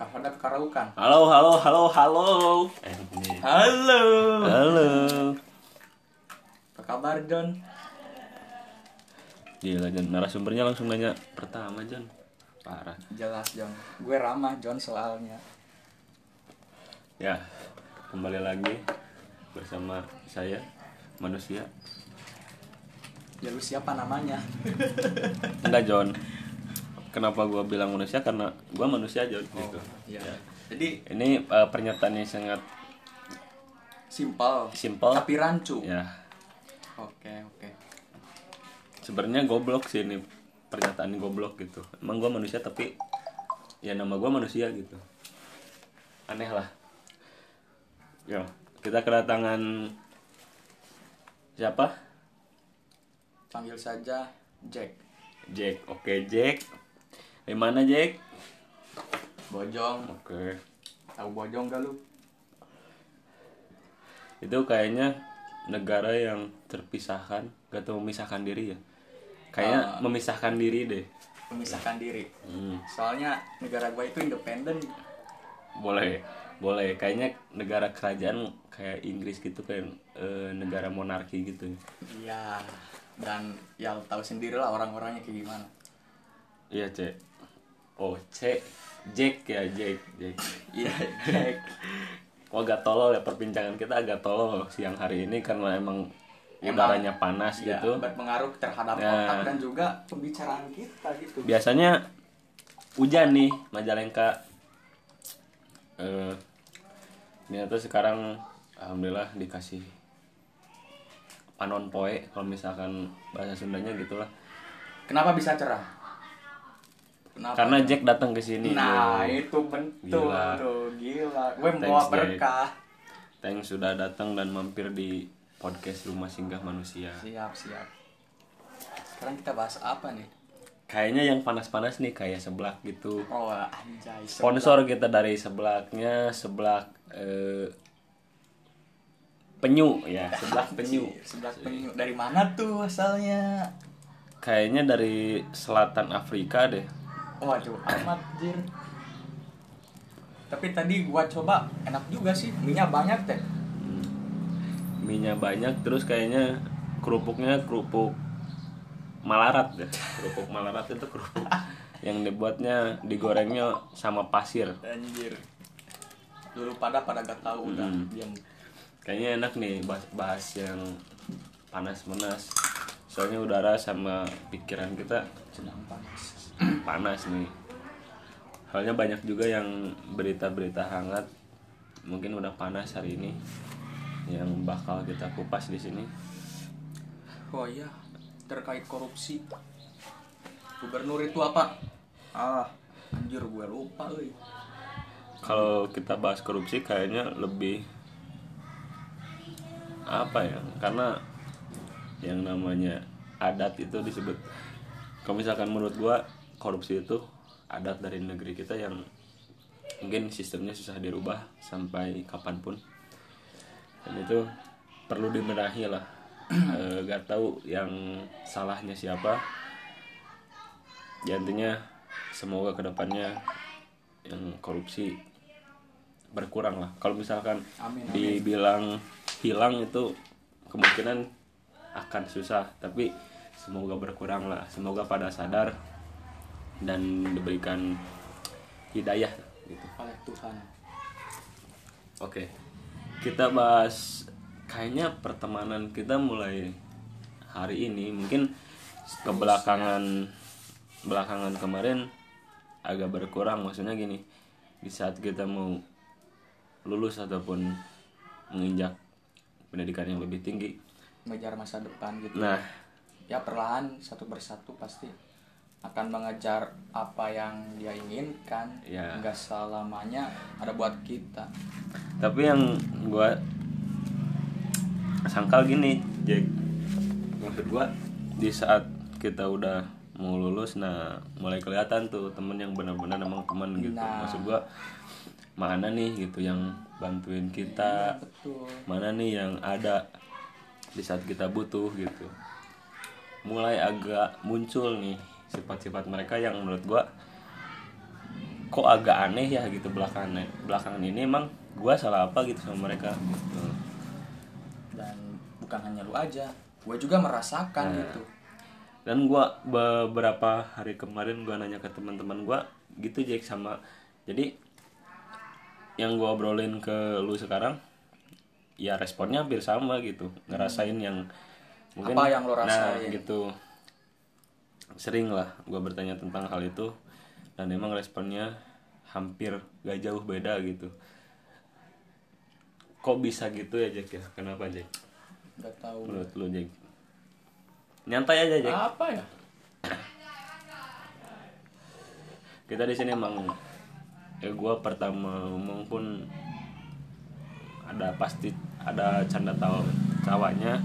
Kalau ada kekaraukan. Halo, halo, halo, halo. Eh, ini. Halo. Halo. Apa kabar John? Gila, Jon. Narasumbernya langsung nanya pertama, Jon. Parah. Jelas John. Gue ramah John soalnya. Ya, kembali lagi bersama saya, manusia. Ya lu siapa namanya? Enggak, John. Kenapa gua bilang manusia? Karena gua manusia, John. gitu. Iya. Jadi Ini eh, pernyataannya sangat simpel. Simpel. Tapi rancu. ya Oke oke. sebenarnya goblok sih ini pernyataan goblok gitu emang gua manusia tapi ya nama gua manusia gitu aneh lah ya kita kedatangan siapa Panggil saja Jack. Jack oke Jack di mana Jack Bojong. oke Tahu Bojong gak lu? itu kayaknya negara yang terpisahkan gak tau memisahkan diri ya kayaknya memisahkan diri deh Memisahkan diri. Hmm, Soalnya negara gue itu independen. boleh boleh kayaknya negara kerajaan kayak Inggris gitu kayak eh, negara monarki gitu Iya. Dan ya tahu sendiri lah orang-orangnya kayak gimana. iya cek oh cek Jack ya Jack Jack Iya Jack. Oh, agak tolol ya perbincangan kita agak tolol siang hari ini karena emang udaranya panas Ya, gitu. berpengaruh terhadap Ya. otak dan juga pembicaraan kita gitu. Biasanya hujan nih Majalengka. Eh, ini tuh sekarang alhamdulillah dikasih panon poe kalau misalkan bahasa Sundanya gitulah. Kenapa bisa cerah? Kenapa? Karena Jack datang ke sini. Nah, bro. itu bentuk Gila. tuh, gila. Gue membawa Jack. berkah. Thanks sudah datang dan mampir di podcast Rumah Singgah Manusia. Siap, siap. Sekarang kita bahas apa nih? Kayaknya yang panas-panas nih kayak seblak gitu. Oh, anjay. sebelah. sponsor kita dari seblaknya seblak eh, penyu ya seblak penyu Sebelah penyu. Dari mana tuh asalnya? kayaknya dari selatan Afrika deh Waduh, amat, jir. Tapi tadi gua coba, enak juga sih. Minyak banyak teh. minyak banyak terus kayaknya kerupuknya kerupuk malarat deh kerupuk malarat itu kerupuk yang dibuatnya digorengnya sama pasir Anjir. Dulu pada pada gak tahu udah Hmm. diam. kayaknya enak nih bahas, bahas yang panas-panas soalnya udara sama pikiran kita Sedang panas. Panas nih halnya banyak juga yang berita-berita hangat mungkin udah panas hari ini yang bakal kita kupas di sini Oh iya, terkait korupsi. Gubernur itu apa? Ah, anjir gue lupa euy. kalau kita bahas korupsi kayaknya lebih apa ya karena yang namanya adat itu disebut kalau misalkan menurut gua korupsi itu adat dari negeri kita yang mungkin sistemnya susah dirubah sampai kapan pun. Dan itu perlu dibenahi lah. E, gak tahu yang salahnya siapa. Ya intinya semoga ke depannya yang korupsi berkurang lah. Kalau misalkan Amin, amin. dibilang hilang itu kemungkinan akan susah tapi semoga berkurang lah. Semoga pada sadar dan diberikan hidayah gitu Oleh Tuhan. Oke, kita bahas kayaknya pertemanan kita mulai hari ini mungkin kebelakangan belakangan kemarin agak berkurang maksudnya gini di saat kita mau lulus ataupun menginjak pendidikan yang lebih tinggi Mengejar masa depan gitu. nah Ya perlahan satu persatu pasti akan mengejar apa yang dia inginkan. Ya. Enggak selamanya ada buat kita. tapi yang gua sangkal gini Jack maksud gua di saat kita udah mau lulus nah mulai kelihatan tuh temen yang benar-benar emang teman gitu Nah. maksud gua mana nih gitu yang bantuin kita Betul. mana nih yang ada di saat kita butuh gitu mulai agak muncul nih sifat-sifat mereka yang menurut gua kok agak aneh ya gitu belakangan belakangan ini emang gua salah apa gitu sama mereka gitu dan bukan hanya lu aja gue juga merasakan Nah. gitu dan gua beberapa hari kemarin gua nanya ke teman-teman gua gitu Jack sama jadi yang gua obrolin ke lu sekarang ya responnya hampir sama gitu ngerasain yang mungkin Apa yang lo nah, rasain? gitu sering lah gua bertanya tentang hal itu. Dan emang responnya hampir gak jauh beda gitu. Kok bisa gitu ya Jack ya? Kenapa Jack? Nggak tahu. Menurut lu Jack? Nyantai aja Jack. Apa ya? Kita di sini emang ya gue pertama ngomong pun ada pasti ada canda tawa tawanya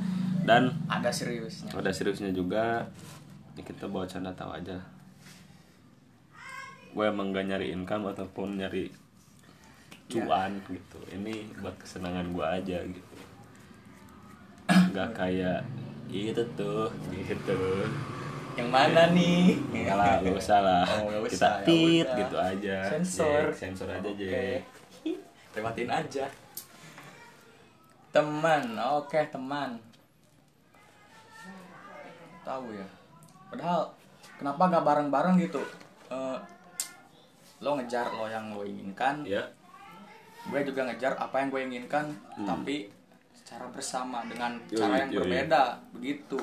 dan ada seriusnya. Ada seriusnya juga ya kita bawa canda tawa aja gue emang gak nyari income ataupun nyari cuan gitu ini buat kesenangan gue aja gitu nggak kayak itu tuh gitu yang mana nih Enggak lah, gak usah lah. Oh, nggak Kita usah, ya tit gitu aja. Sensor. Jack. sensor aja, Oke. Jack. lewatin aja teman oke teman tahu ya padahal kenapa gak bareng-bareng gitu Eh, lo ngejar lo yang lo inginkan Ya. gue juga ngejar apa yang gue inginkan tapi secara bersama dengan Yoi, cara yang yoi. berbeda begitu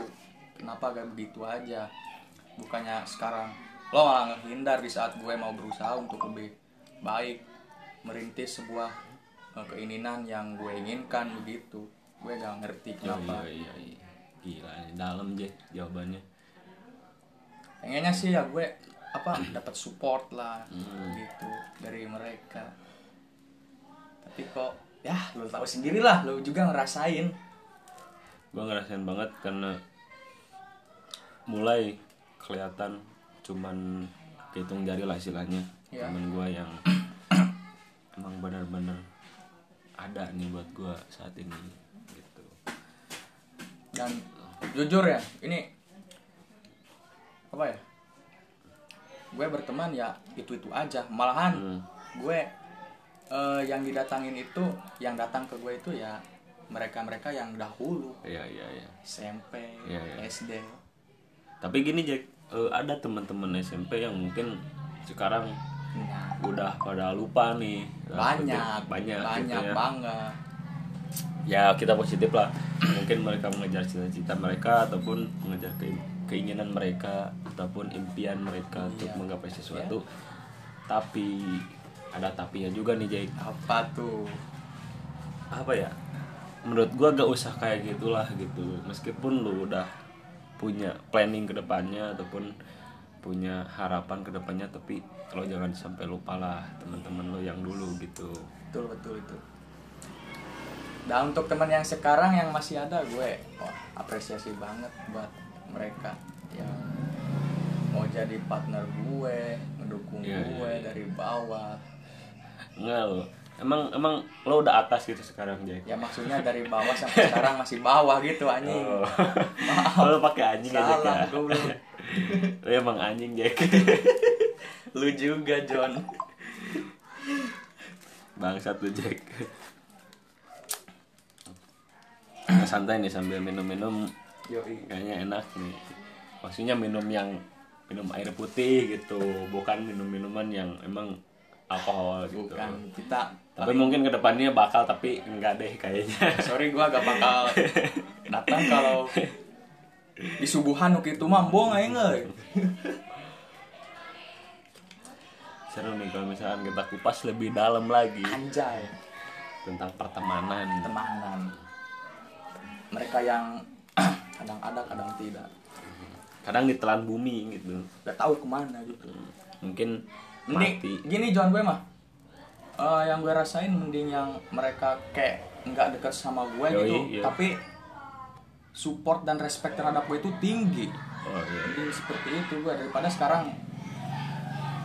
kenapa gak begitu aja bukannya sekarang lo malah ngehindar di saat gue mau berusaha untuk lebih baik merintis sebuah eh, keinginan yang gue inginkan begitu gue gak ngerti kenapa iya, iya, iya. Gila, dalam Jack jawabannya. Pengennya sih ya gue apa dapat support lah Hmm. gitu dari mereka tapi kok ya lo tahu sendiri lah lo juga ngerasain Gue ngerasain banget karena mulai kelihatan cuman kehitung jari lah istilahnya Iya. temen gue yang emang benar-benar ada nih buat gue saat ini gitu dan jujur ya ini apa ya? Gue berteman ya itu itu aja. Malahan Hmm. gue eh, yang didatangin itu yang datang ke gue itu ya mereka mereka yang dahulu. Iya iya iya. SMP Iya, iya. SD tapi gini Jack eh, ada teman-teman SMP yang mungkin sekarang nah, udah pada lupa nih banyak banyak banyak gitu ya. banget. Ya kita positif lah. Mungkin mereka mengejar cita-cita mereka ataupun mengejar ke- keinginan mereka ataupun impian mereka untuk Iya. menggapai sesuatu. Tapi ada tapinya juga nih Jake apa tuh? Apa ya? Menurut gua gak usah kayak gitulah gitu. Meskipun lu udah punya planning ke depannya ataupun punya harapan ke depannya tapi kalau jangan sampai lupa lah teman-teman lo yang dulu gitu. Betul betul itu. Dan untuk teman yang sekarang yang masih ada gue wah, apresiasi banget buat mereka. Yang mau jadi partner gue mendukung Iya, gue iya. dari bawah. Enggak lo emang emang lo udah atas gitu sekarang Jack ya maksudnya dari bawah sampai sekarang masih bawah gitu anjing. Oh. maaf. Lo pakai anjing aja salah ya gue belum lo emang anjing Jack lu juga John. Bangsat lu Jack santai nih sambil minum-minum Yoi. kayaknya enak nih. Maksudnya minum yang minum air putih gitu. Bukan minum minuman yang emang alkohol gitu. Bukan kita tapi mungkin ke depannya bakal tapi enggak deh kayaknya. Sorry gua gak bakal datang kalau di subuhan waktu itu mah bohong aja nggak seru nih kalau misalkan kita kupas lebih dalam lagi anjay. tentang pertemanan. Temanan mereka yang kadang ada kadang tidak. Kadang ditelan bumi gitu. Gak tahu ke mana gitu. Mungkin mending mati. gini John gue mah. Eh, yang gue rasain mending yang mereka kayak nggak dekat sama gue Yoi, gitu. iya. tapi support dan respect terhadap gue itu tinggi. Oh iya. Mending seperti itu gue. Daripada sekarang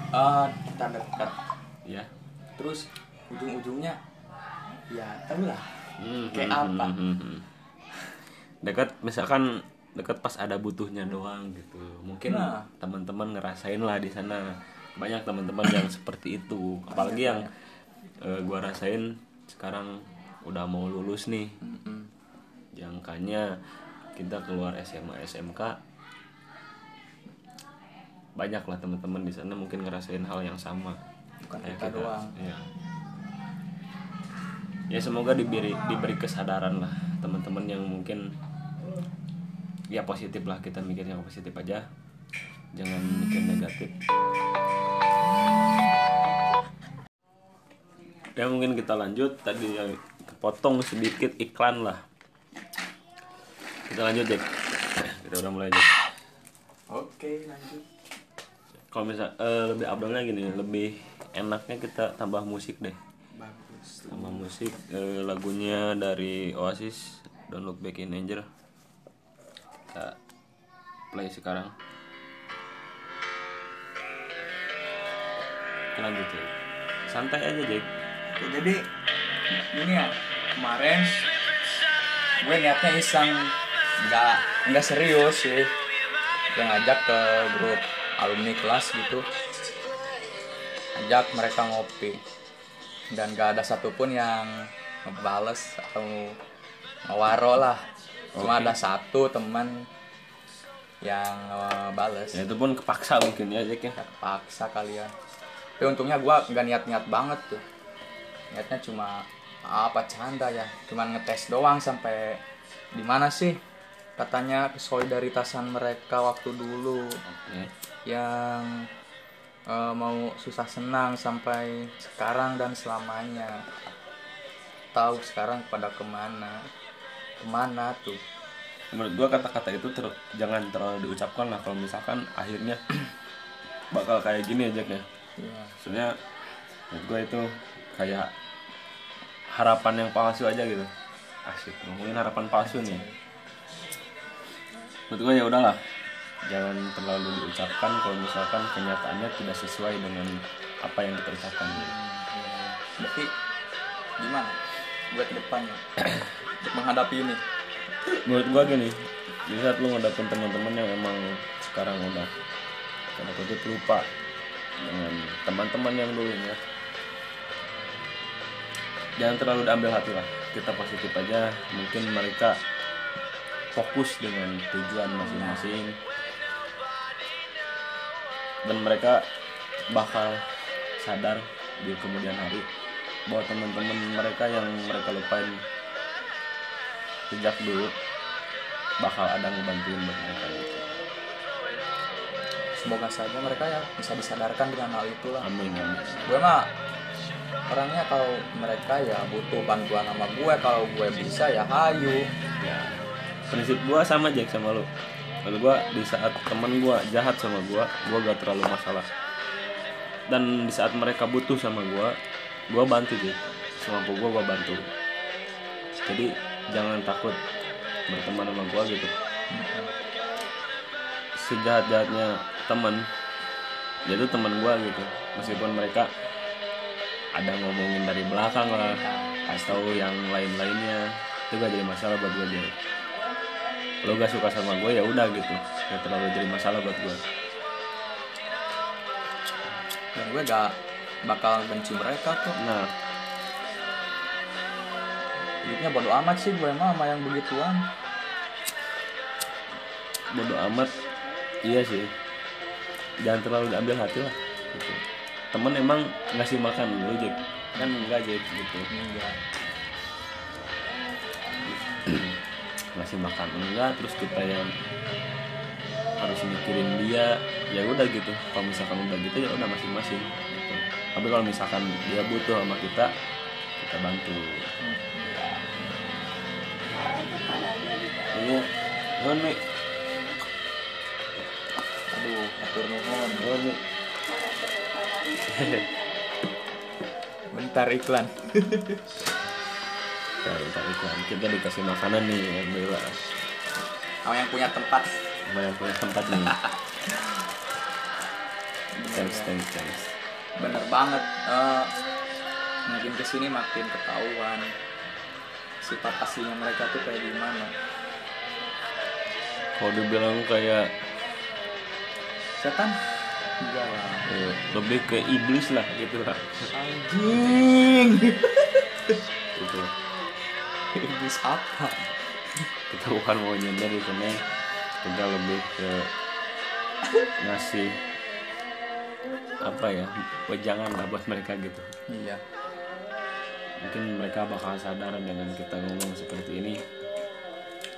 eh kita dekat ya terus ujung-ujungnya ya tau lah Hmm, Kayak hmm, apa? hmm, hmm, hmm. Dekat misalkan dekat pas ada butuhnya doang gitu. Mungkin Nah. teman-teman ngerasain lah di sana. Banyak teman-teman yang seperti itu. Apalagi yang eh, gua rasain sekarang udah mau lulus nih. Jangkanya kita keluar SMA SMK banyak lah teman-teman di sana mungkin ngerasain hal yang sama. Bukan kayak kita doang. Ya. ya semoga diberi diberi kesadaran lah teman-teman yang mungkin ya positif lah kita mikir yang positif aja. Jangan mikir negatif. Ya mungkin kita lanjut. Tadi yang kepotong sedikit iklan lah. Kita lanjut Jack kita udah mulai Jack oke lanjut. Kalau misal eh, lebih abdolnya gini lebih enaknya kita tambah musik deh bagus. Tambah musik eh, lagunya dari Oasis Don't Look Back in Anger kita play sekarang. Kita lanjut Jack. Santai aja Jack. Ya, jadi ini ya kemarin gue niatnya iseng. Nggak nggak serius sih. Gue ngajak ke grup alumni kelas gitu. Ajak mereka ngopi dan gak ada satupun yang ngebales atau ngewaro lah. Cuma ada satu teman yang ngebales. Ya itu pun kepaksa mungkin ya Jack ya. Paksa kalian tapi untungnya gua nggak niat-niat banget tuh. Niatnya cuma apa canda ya. Cuman ngetes doang sampai di mana sih? Katanya kesolidaritasan mereka waktu dulu. Oke. yang eh, mau susah senang sampai sekarang dan selamanya. Tahu sekarang pada ke mana ke mana tuh? Menurut gua kata-kata itu ter- jangan terlalu diucapkan lah kalau misalkan akhirnya bakal kayak gini aja ya Iya. sebenarnya menurut gua itu kayak harapan yang palsu aja gitu. Asik ngomongin harapan palsu nih. Menurut gua ya udahlah jangan terlalu diucapkan kalau misalkan kenyataannya tidak sesuai dengan apa yang kita ucapkan berarti gimana buat depannya? Untuk menghadapi ini? Menurut gua gini di saat lu ngadapin teman-teman yang emang sekarang udah karena kutip lupa dengan teman-teman yang dulunya jangan terlalu diambil hati lah. Kita positif aja. Mungkin mereka fokus dengan tujuan masing-masing dan mereka bakal sadar di kemudian hari bahwa teman-teman mereka yang mereka lupain sejak dulu bakal ada ngebantuin buat mereka gitu. semoga saja mereka ya bisa disadarkan dengan hal itu lah Amin amin. gue mah orangnya kalau mereka ya butuh bantuan sama gue kalau gue bisa ya hayu Ya. Prinsip gua sama Jack sama lu. Kalau gua di saat teman gua jahat sama gua, gua gak terlalu masalah. Dan di saat mereka butuh sama gua, gua bantu Jack. Semampu gua gua bantu. Jadi jangan takut berteman sama gua gitu. Sejahat-jahatnya teman, dia tuh teman gua gitu. Meskipun mereka ada ngomongin dari belakang lah atau yang lain-lainnya itu gak jadi masalah buat gue jadi lo gak suka sama gue ya udah gitu. Gak terlalu jadi masalah buat gue dan gue gak bakal benci mereka kok nah hidupnya bodo amat sih gue mah sama yang begituan. Bodo amat. Iya sih. Jangan terlalu diambil hati lah gitu. temen emang ngasih makan lu Jack. Kan enggak Jack gitu. Enggak ngasih makan enggak terus kita yang harus mikirin dia ya udah gitu. Kalau misalkan udah gitu ya udah masing-masing gitu. tapi kalau misalkan dia butuh sama kita kita bantu. Ini ini aduh atur nuhun ini bentar iklan Iklan. kita dikasih makanan nih alhamdulillah. Sama yang punya tempat. Sama yang punya tempat nih. Thanks thanks thanks. Bener banget. Eh, makin ke sini makin ketahuan sifat aslinya mereka tuh kayak gimana. Kalau dibilang kayak setan? Enggak lah lebih ke iblis lah gitu lah. Anjing. Gitu iblis apa? Kita bukan mau nyender di sini kita lebih ke ngasih apa ya wejangan lah buat mereka gitu. Iya. Mungkin mereka bakal sadar dengan kita ngomong seperti ini.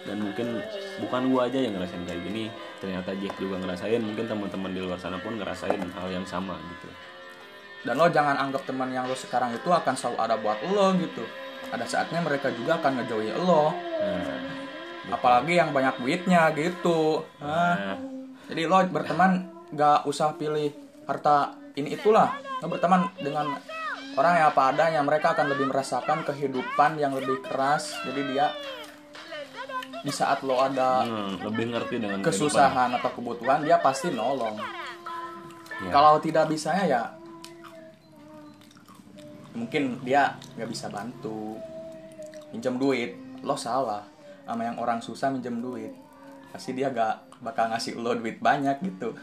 Dan mungkin bukan gua aja yang ngerasain kayak gini. Ternyata Jack juga ngerasain. Mungkin teman-teman di luar sana pun ngerasain hal yang sama gitu. Dan lo jangan anggap teman yang lo sekarang itu akan selalu ada buat lo gitu ada saatnya mereka juga akan ngejauhi lo. Nah, apalagi yang banyak duitnya gitu. Hah? nah. Jadi lo berteman gak usah pilih harta ini itulah. Lo berteman dengan orang yang apa adanya. Mereka akan lebih merasakan kehidupan yang lebih keras. Jadi dia di saat lo ada hmm, lebih ngerti dengan kesusahan atau kebutuhan dia pasti nolong. Ya. kalau tidak bisa ya mungkin dia nggak bisa bantu. Minjem duit. Lo salah. Sama yang orang susah minjem duit. Pasti dia gak bakal ngasih lo duit banyak gitu.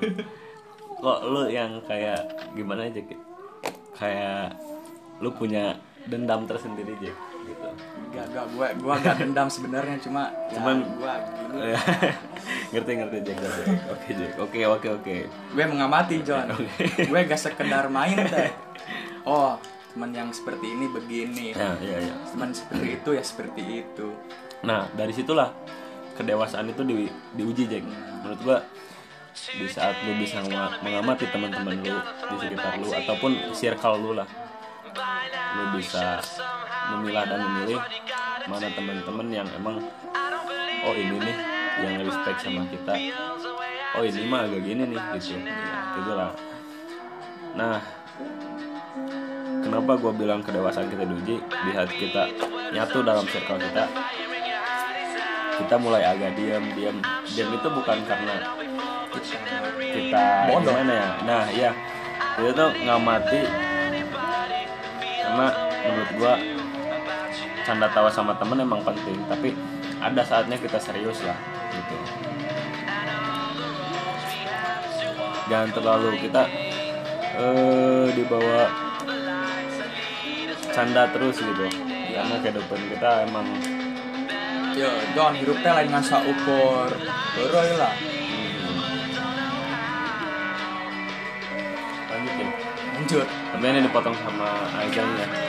Kok lu yang kayak gimana aja kayak lu punya dendam tersendiri Jack gitu. Gak gak gua gua gak dendam sebenarnya cuma ya, Cuman- gua gini. ngerti ngerti Jack oke Jack. Oke oke oke. Gue mengamati John. gue gak sekedar main deh oh teman yang seperti ini begini. Ya iya iya teman seperti itu ya seperti itu. Nah dari situlah kedewasaan itu di, diuji Jack. Menurut gua di saat lu bisa menga- mengamati teman-teman lu di sekitar lu ataupun circle lu lah lu bisa memilah dan memilih mana teman-teman yang emang oh ini nih yang respect sama kita. Oh ini mah agak gini nih gitu. Gitu lah. Nah kenapa gue bilang kedewasaan kita diuji? Di saat kita nyatu dalam circle kita. Kita mulai agak diam diam diam itu bukan karena kita Bodoh. gimana ya? Nah iya. Itu tuh ngamati karena menurut gua canda tawa sama temen emang penting tapi ada saatnya kita serius lah gitu. Jangan terlalu kita eh dibawa canda terus gitu. Karena kehidupan kita emang ya John hidupnya lain dengan saukur Beroy lah. Lanjut ya. Lanjut. Tapi ini dipotong sama azan ya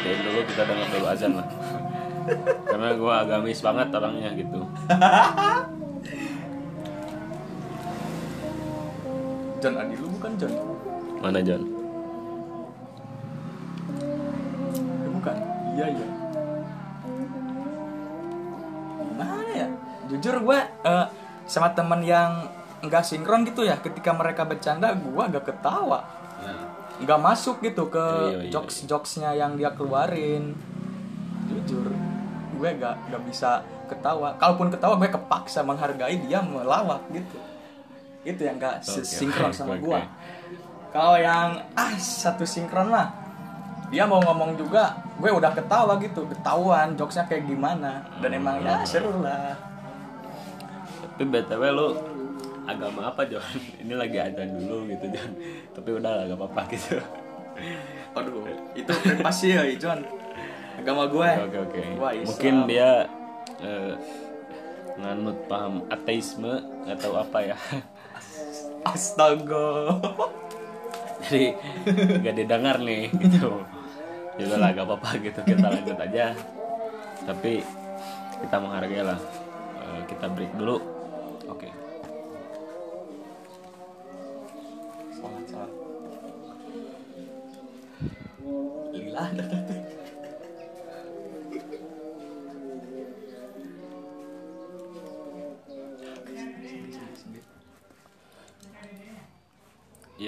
matiin dulu kita dengar dulu azan lah. Karena gue agamis banget orangnya gitu. John Adi lu bukan John? Mana John? Ya, bukan. Iya iya. Gimana ya? Jujur gue eh, sama temen yang nggak sinkron gitu ya ketika mereka bercanda gue agak ketawa nggak masuk gitu ke Iya, iya, jokes jokesnya yang dia keluarin. Jujur gue gak gak bisa ketawa. Kalaupun ketawa gue kepaksa menghargai dia melawak gitu. Itu yang gak Oke, sinkron sama gue kalau yang ah satu sinkron lah. Dia mau ngomong juga gue udah ketawa gitu. Ketahuan jokesnya kayak gimana. Dan emang ya seru lah. Tapi btw lu agama apa John? Ini lagi azan dulu gitu John. Tapi udah lah gak apa-apa gitu. Aduh itu privasi ya John. Agama gue. Oke oke Gua Islam. mungkin dia eh, nganut paham ateisme atau apa ya? Astaga. Jadi gak didengar nih gitu. Ya lah gak apa-apa gitu. Kita lanjut aja. Tapi kita menghargai lah. Eh, kita break dulu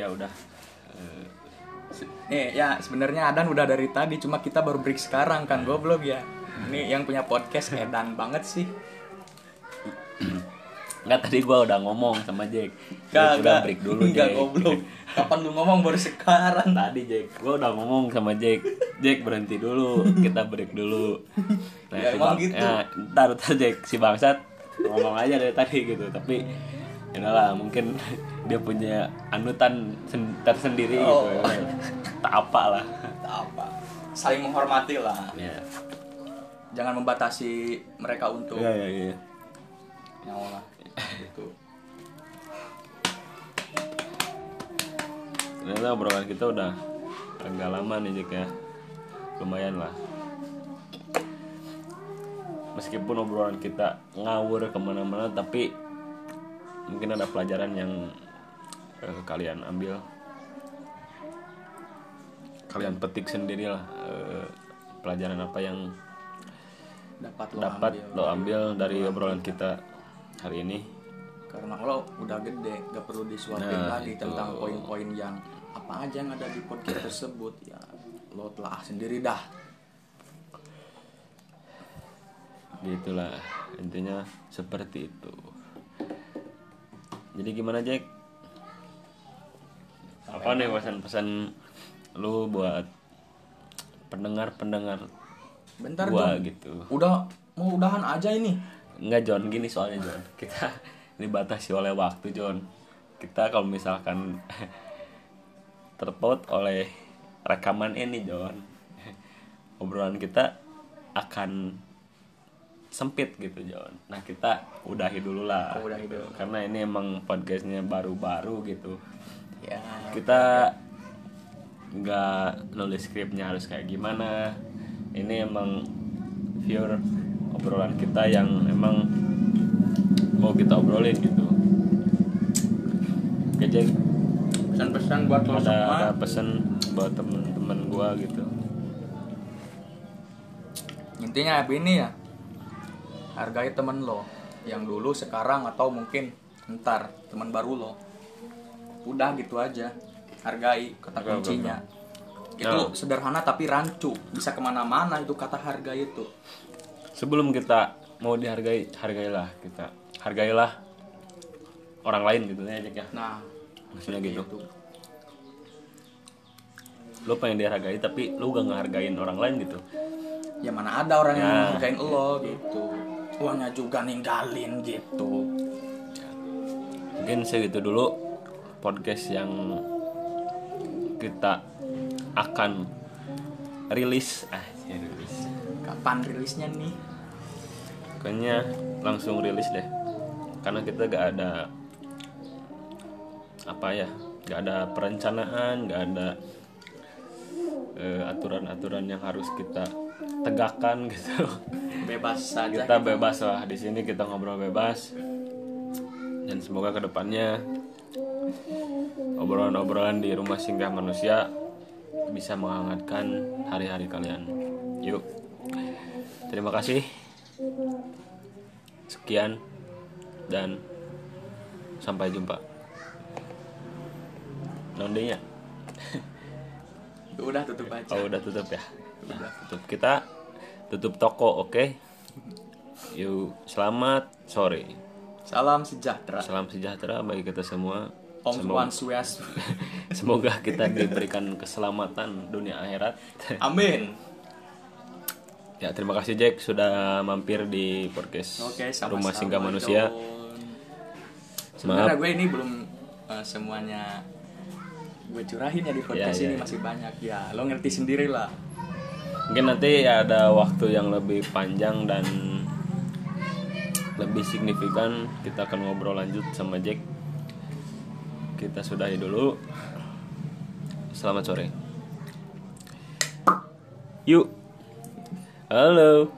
ya udah Eh, Nih ya sebenarnya Adan udah dari tadi cuma kita baru break sekarang kan goblok ya. Ini yang punya podcast Edan banget sih. nggak tadi gua udah ngomong sama Jack Gak, udah break dulu Enggak Jack goblok. Kapan lu ngomong baru sekarang? tadi Jack gua udah ngomong sama Jack Jack berhenti dulu kita break dulu Ya, si emang bang- gitu. ya, ntar ntar Jack si bangsat ngomong aja dari tadi gitu tapi ya lah mungkin dia punya anutan sen- tersendiri Oh. gitu tak apa lah. Tak apa. Saling menghormati lah. Ya jangan membatasi mereka untuk ya ya, ya. nyawa lah gitu. Ternyata obrolan kita udah agak lama nih Jack ya. Lumayan lah. Meskipun obrolan kita ngawur ke mana-mana tapi mungkin ada pelajaran yang eh, kalian ambil kalian petik sendiri lah eh, pelajaran apa yang dapat lo dapat ambil. lo ambil dari obrolan kita hari ini karena lo udah gede gak perlu disuapin Nah, lagi itu. tentang poin-poin yang apa aja yang ada di podcast tersebut ya lo telah sendiri dah gitulah intinya seperti itu jadi gimana Jack? Apa nih pesan-pesan lu buat pendengar-pendengar bentar gua John. gitu? Udah mau udahan aja ini. Enggak John. Gini soalnya John. Kita dibatasi oleh waktu John. Kita kalau misalkan terpaut oleh rekaman ini John obrolan kita akan sempit gitu John. Nah kita udahi dulu lah. Oh, udahi gitu. dulu. karena ini emang podcastnya baru-baru gitu. Ya. Kita nggak nulis skripnya harus kayak gimana. Ini emang pure obrolan kita yang emang mau kita obrolin gitu. Oke Jack pesan-pesan buat lo ada, semua. ada pesan buat temen-temen gua gitu. Intinya ini ya hargai temen lo yang dulu sekarang atau mungkin ntar teman baru lo. Udah gitu aja hargai kata oke, kuncinya. itu Nah. sederhana tapi rancu bisa ke mana-mana itu kata harga itu. Sebelum kita mau dihargai hargailah kita. Hargailah orang lain gitu ya ya. Nah maksudnya gitu. itu lu pengen dihargai tapi lu gak ngehargain orang lain gitu. Ya mana ada orang yang Ya. menghargain lo gitu uangnya juga ninggalin gitu. Mungkin segitu dulu podcast yang kita akan rilis. Ah ya rilis. Kapan rilisnya nih? Kayaknya langsung rilis deh. Karena kita gak ada apa ya gak ada perencanaan gak ada eh, aturan-aturan yang harus kita tegakkan gitu. Bebas saja kita bebas lah. Di sini kita ngobrol bebas. Dan semoga ke depannya obrolan-obrolan di rumah singgah manusia bisa menghangatkan hari-hari kalian. Yuk. Terima kasih. Sekian. Dan sampai jumpa. Nondenya? Udah tutup aja. Oh udah tutup ya udah tutup kita tutup toko oke yuk selamat sore salam sejahtera Salam sejahtera bagi kita semua. Om Semoga, semoga kita diberikan keselamatan dunia akhirat. amin ya terima kasih Jack sudah mampir di podcast Oke, sama Rumah Singgah Manusia. Sebenarnya gue ini belum eh, semuanya gue curahin ya di podcast Ya, ya, ini ya. masih banyak ya. Lo ngerti sendiri lah. Mungkin nanti ada waktu yang lebih panjang dan lebih signifikan kita akan ngobrol lanjut sama Jack. Kita sudahi dulu. Selamat sore. Yuk. Halo.